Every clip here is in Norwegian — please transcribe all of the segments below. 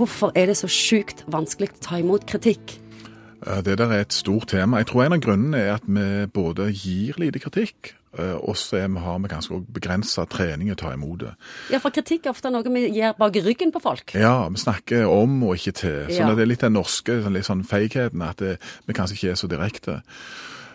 Hvorfor er det så sjukt vanskelig å ta imot kritikk? Det der er et stort tema. Jeg tror en av grunnene er at vi både gir lite kritikk, eh, og så har vi ganske begrensa trening å ta imot det. Ja, for kritikk er ofte noe vi gjør bak ryggen på folk. Ja, vi snakker om og ikke til. Så Ja. det er litt den norske sånn litt sånn feigheten at det, vi kanskje ikke er så direkte.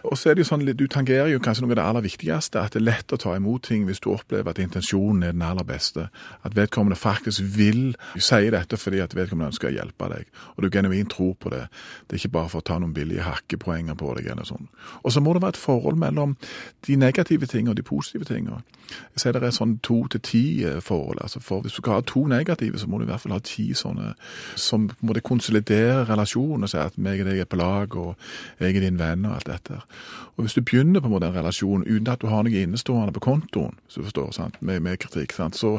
Og så er det jo sånn, Du tangerer jo kanskje noe av det aller viktigste, at det er lett å ta imot ting hvis du opplever at intensjonen er den aller beste. At vedkommende faktisk vil si dette fordi at vedkommende ønsker å hjelpe deg. Og du genuint tror på det. Det er ikke bare for å ta noen billige hakkepoenger på deg. eller sånn. Og så må det være et forhold mellom de negative tingene og de positive tingene. Jeg sier det er sånn to til ti eh, forhold. altså for Hvis du skal ha to negative, så må du i hvert fall ha ti sånne som må det konsolidere relasjonen og si at meg og deg er på lag, og jeg er din venn og alt dette. Og Hvis du begynner på en måte en relasjon uten at du har noe innestående på kontoen, hvis du forstår, sant? Med, med kritikk, sant? Så,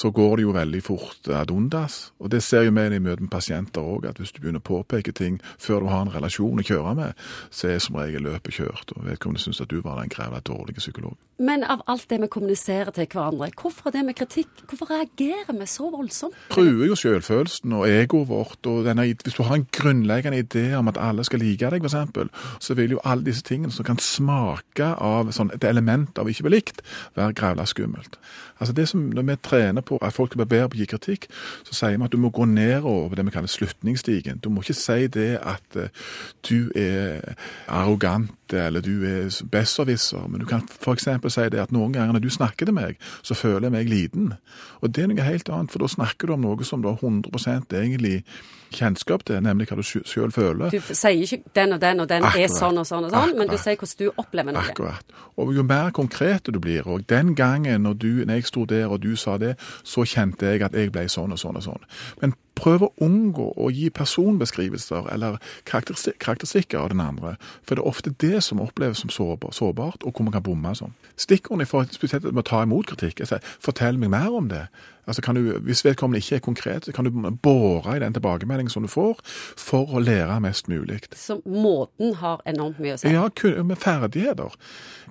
så går det jo veldig fort ad undas. Og det ser jo vi i møte med pasienter òg, at hvis du begynner å påpeke ting før du har en relasjon å kjøre med, så er som regel løpet kjørt, og vedkommende syns at du var den grevla dårlige psykolog. Men av alt det vi kommuniserer til hverandre, hvorfor det med kritikk? Hvorfor reagerer vi så voldsomt? truer jo selvfølelsen og egoet vårt. og denne, Hvis du har en grunnleggende idé om at alle skal like deg, f.eks., så vil jo alle disse tingene som kan smake av sånn, et element av ikke bli likt, være grevla skummelt. Altså det som, Når vi trener på at folk barberer på å kritikk, så sier vi at du må gå nedover det vi kaller slutningsstigen. Du må ikke si det at eh, du er arrogant eller du er besserwisser, men du kan f.eks. si det at noen ganger når du snakker til meg, så føler jeg meg liten. Og det er noe helt annet, for da snakker du om noe som du har 100% egentlig kjennskap til, nemlig hva du sjøl føler. Du sier ikke den og den og den er sånn og sånn og sånn, men du sier hvordan du opplever noe. Akkurat. Og jo mer konkrete du blir, og den gangen når, du, når jeg sto der og du sa det, så kjente jeg at jeg ble sånn og sånn og sånn. Men prøv å unngå å gi personbeskrivelser eller karakteristik- karakteristikker av den andre, for det er ofte det som oppleves som sårbar, sårbart, og hvor man kan bomme sånn. Stikkordene for spesielt med å ta imot kritikk, si fortell meg mer om det. Altså kan du, Hvis vedkommende ikke er konkret, kan du bore i den tilbakemeldingen som du får, for å lære mest mulig. Så måten har enormt mye å si. Ja, med ferdigheter.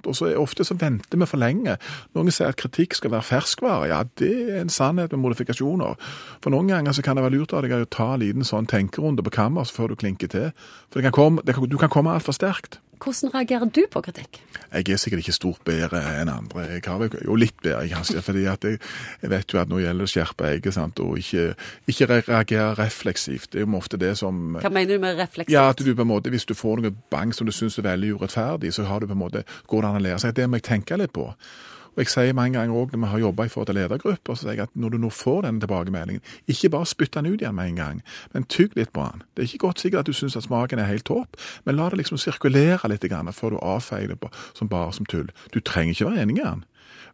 Og så Ofte så venter vi for lenge. Noen sier at kritikk skal være ferskvare. Ja, det er en sannhet med modifikasjoner. For noen ganger så kan det være lurt av deg å ta en liten sånn tenkerunde på kammers før du klinker til. For det kan komme, det kan, du kan komme altfor sterkt. Hvordan reagerer du på kritikk? Jeg er sikkert ikke stort bedre enn andre. Jeg har jo litt bedre, kanskje. fordi jeg, jeg vet jo at nå gjelder det å skjerpe egget sant? og ikke, ikke reagere refleksivt. Det er jo ofte det som Hva mener du med refleksivt? Ja, at du på en måte, Hvis du får noe bang som du syns er veldig urettferdig, så har du på en måte, går det an å lære seg. Det må jeg tenke litt på. Og Jeg sier mange ganger også når vi har jobba i forhold til ledergrupper, så sier jeg at når du nå får den tilbakemeldingen, ikke bare spytt den ut igjen med en gang, men tygg litt på den. Det er ikke godt sikkert at du syns at smaken er helt topp, men la det liksom sirkulere litt grann før du avfeier det som bare som tull. Du trenger ikke være enig i den.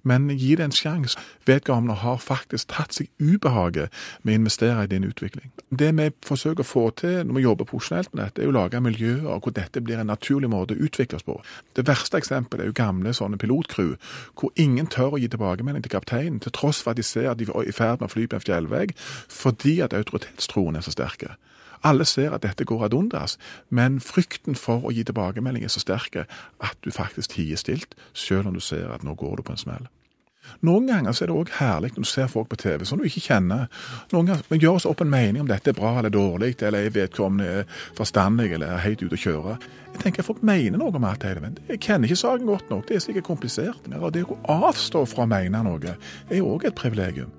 Men gi det en sjanse. Vedkommende har faktisk tatt seg ubehaget med å investere i din utvikling. Det vi forsøker å få til når vi jobber profesjonelt med dette, er å lage miljøer hvor dette blir en naturlig måte å utvikle oss på. Det verste eksempelet er jo gamle sånne pilotcrew, hvor ingen tør å gi tilbakemelding til kapteinen, til tross for at de ser at de er i ferd med å fly på en fjellvegg, fordi at autoritetstroen er så sterke. Alle ser at dette går ad undas, men frykten for å gi tilbakemelding er så sterk at du faktisk tier stilt, selv om du ser at nå går du på en smell. Noen ganger er det òg herlig når du ser folk på TV som du ikke kjenner. Noen ganger men gjør oss opp en mening om dette er bra eller dårlig, eller er vedkommende forstandig eller er helt ute å kjøre. Jeg tenker Folk mener noe om alt det, men jeg kjenner ikke saken godt nok. Det er sikkert komplisert. Og det å avstå fra å mene noe er òg et privilegium.